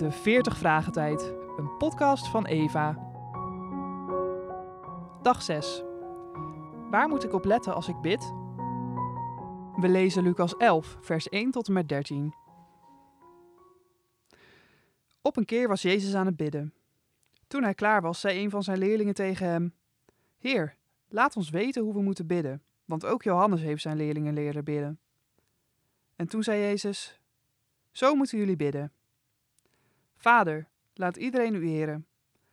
De 40 Vragen Tijd, een podcast van Eva. Dag 6. Waar moet ik op letten als ik bid? We lezen Lucas 11, vers 1 tot en met 13. Op een keer was Jezus aan het bidden. Toen hij klaar was, zei een van zijn leerlingen tegen hem: Heer, laat ons weten hoe we moeten bidden, want ook Johannes heeft zijn leerlingen leren bidden. En toen zei Jezus: Zo moeten jullie bidden. Vader, laat iedereen u eren.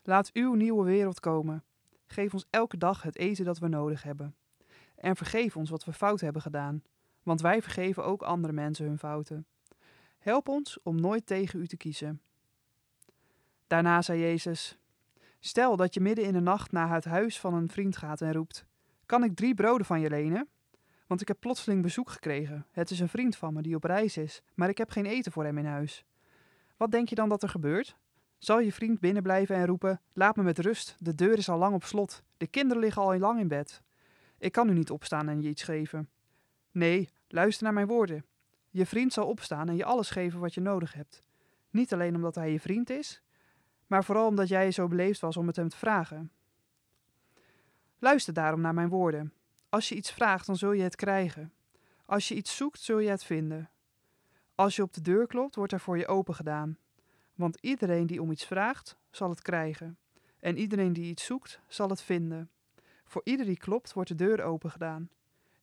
Laat uw nieuwe wereld komen. Geef ons elke dag het eten dat we nodig hebben. En vergeef ons wat we fout hebben gedaan, want wij vergeven ook andere mensen hun fouten. Help ons om nooit tegen u te kiezen. Daarna zei Jezus: Stel dat je midden in de nacht naar het huis van een vriend gaat en roept: Kan ik drie broden van je lenen? Want ik heb plotseling bezoek gekregen. Het is een vriend van me die op reis is, maar ik heb geen eten voor hem in huis. Wat denk je dan dat er gebeurt? Zal je vriend binnenblijven en roepen: Laat me met rust, de deur is al lang op slot, de kinderen liggen al lang in bed. Ik kan nu niet opstaan en je iets geven. Nee, luister naar mijn woorden. Je vriend zal opstaan en je alles geven wat je nodig hebt. Niet alleen omdat hij je vriend is, maar vooral omdat jij zo beleefd was om het hem te vragen. Luister daarom naar mijn woorden. Als je iets vraagt, dan zul je het krijgen. Als je iets zoekt, zul je het vinden. Als je op de deur klopt, wordt er voor je open gedaan. Want iedereen die om iets vraagt, zal het krijgen. En iedereen die iets zoekt, zal het vinden. Voor ieder die klopt, wordt de deur open gedaan.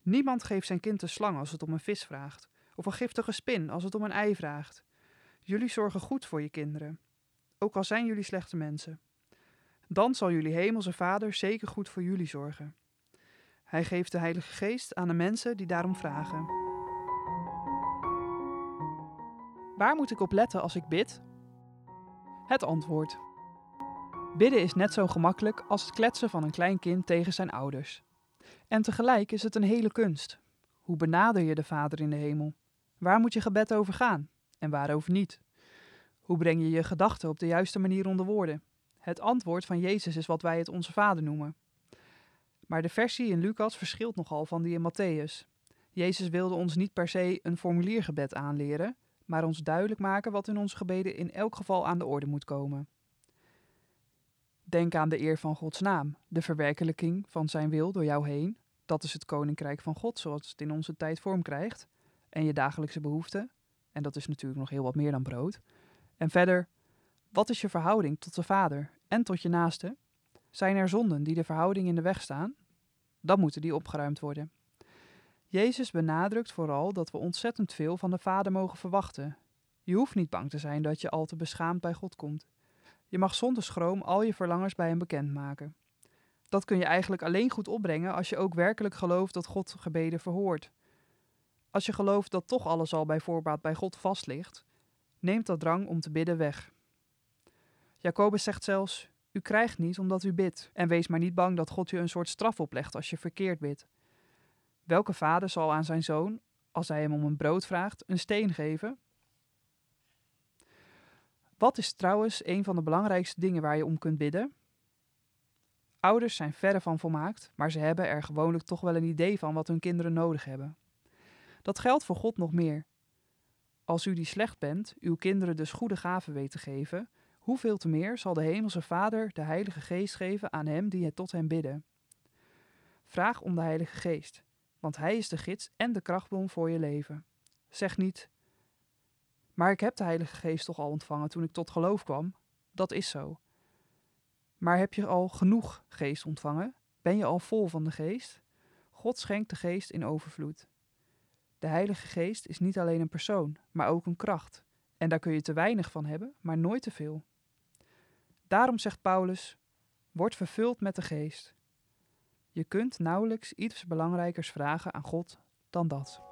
Niemand geeft zijn kind een slang als het om een vis vraagt, of een giftige spin als het om een ei vraagt. Jullie zorgen goed voor je kinderen, ook al zijn jullie slechte mensen. Dan zal jullie hemelse Vader zeker goed voor jullie zorgen. Hij geeft de Heilige Geest aan de mensen die daarom vragen. Waar moet ik op letten als ik bid? Het antwoord. Bidden is net zo gemakkelijk als het kletsen van een klein kind tegen zijn ouders. En tegelijk is het een hele kunst. Hoe benader je de Vader in de hemel? Waar moet je gebed over gaan en waarover niet? Hoe breng je je gedachten op de juiste manier onder woorden? Het antwoord van Jezus is wat wij het Onze Vader noemen. Maar de versie in Lucas verschilt nogal van die in Matthäus. Jezus wilde ons niet per se een formuliergebed aanleren, maar ons duidelijk maken wat in onze gebeden in elk geval aan de orde moet komen. Denk aan de eer van Gods naam, de verwerkelijking van Zijn wil door jou heen. Dat is het koninkrijk van God zoals het in onze tijd vorm krijgt. En je dagelijkse behoeften. En dat is natuurlijk nog heel wat meer dan brood. En verder, wat is je verhouding tot de Vader en tot je naaste? Zijn er zonden die de verhouding in de weg staan? Dan moeten die opgeruimd worden. Jezus benadrukt vooral dat we ontzettend veel van de Vader mogen verwachten. Je hoeft niet bang te zijn dat je al te beschaamd bij God komt. Je mag zonder schroom al je verlangens bij hem bekendmaken. Dat kun je eigenlijk alleen goed opbrengen als je ook werkelijk gelooft dat God gebeden verhoort. Als je gelooft dat toch alles al bij voorbaat bij God vast ligt, neemt dat drang om te bidden weg. Jacobus zegt zelfs: U krijgt niet omdat u bidt, en wees maar niet bang dat God je een soort straf oplegt als je verkeerd bidt. Welke vader zal aan zijn zoon, als hij hem om een brood vraagt, een steen geven? Wat is trouwens een van de belangrijkste dingen waar je om kunt bidden? Ouders zijn verre van volmaakt, maar ze hebben er gewoonlijk toch wel een idee van wat hun kinderen nodig hebben. Dat geldt voor God nog meer. Als u die slecht bent, uw kinderen dus goede gaven weet te geven, hoeveel te meer zal de Hemelse Vader de Heilige Geest geven aan hem die het tot hem bidden. Vraag om de Heilige Geest want Hij is de gids en de krachtbron voor je leven. Zeg niet, maar ik heb de Heilige Geest toch al ontvangen toen ik tot geloof kwam. Dat is zo. Maar heb je al genoeg geest ontvangen? Ben je al vol van de geest? God schenkt de geest in overvloed. De Heilige Geest is niet alleen een persoon, maar ook een kracht. En daar kun je te weinig van hebben, maar nooit te veel. Daarom zegt Paulus: Word vervuld met de geest. Je kunt nauwelijks iets belangrijkers vragen aan God dan dat.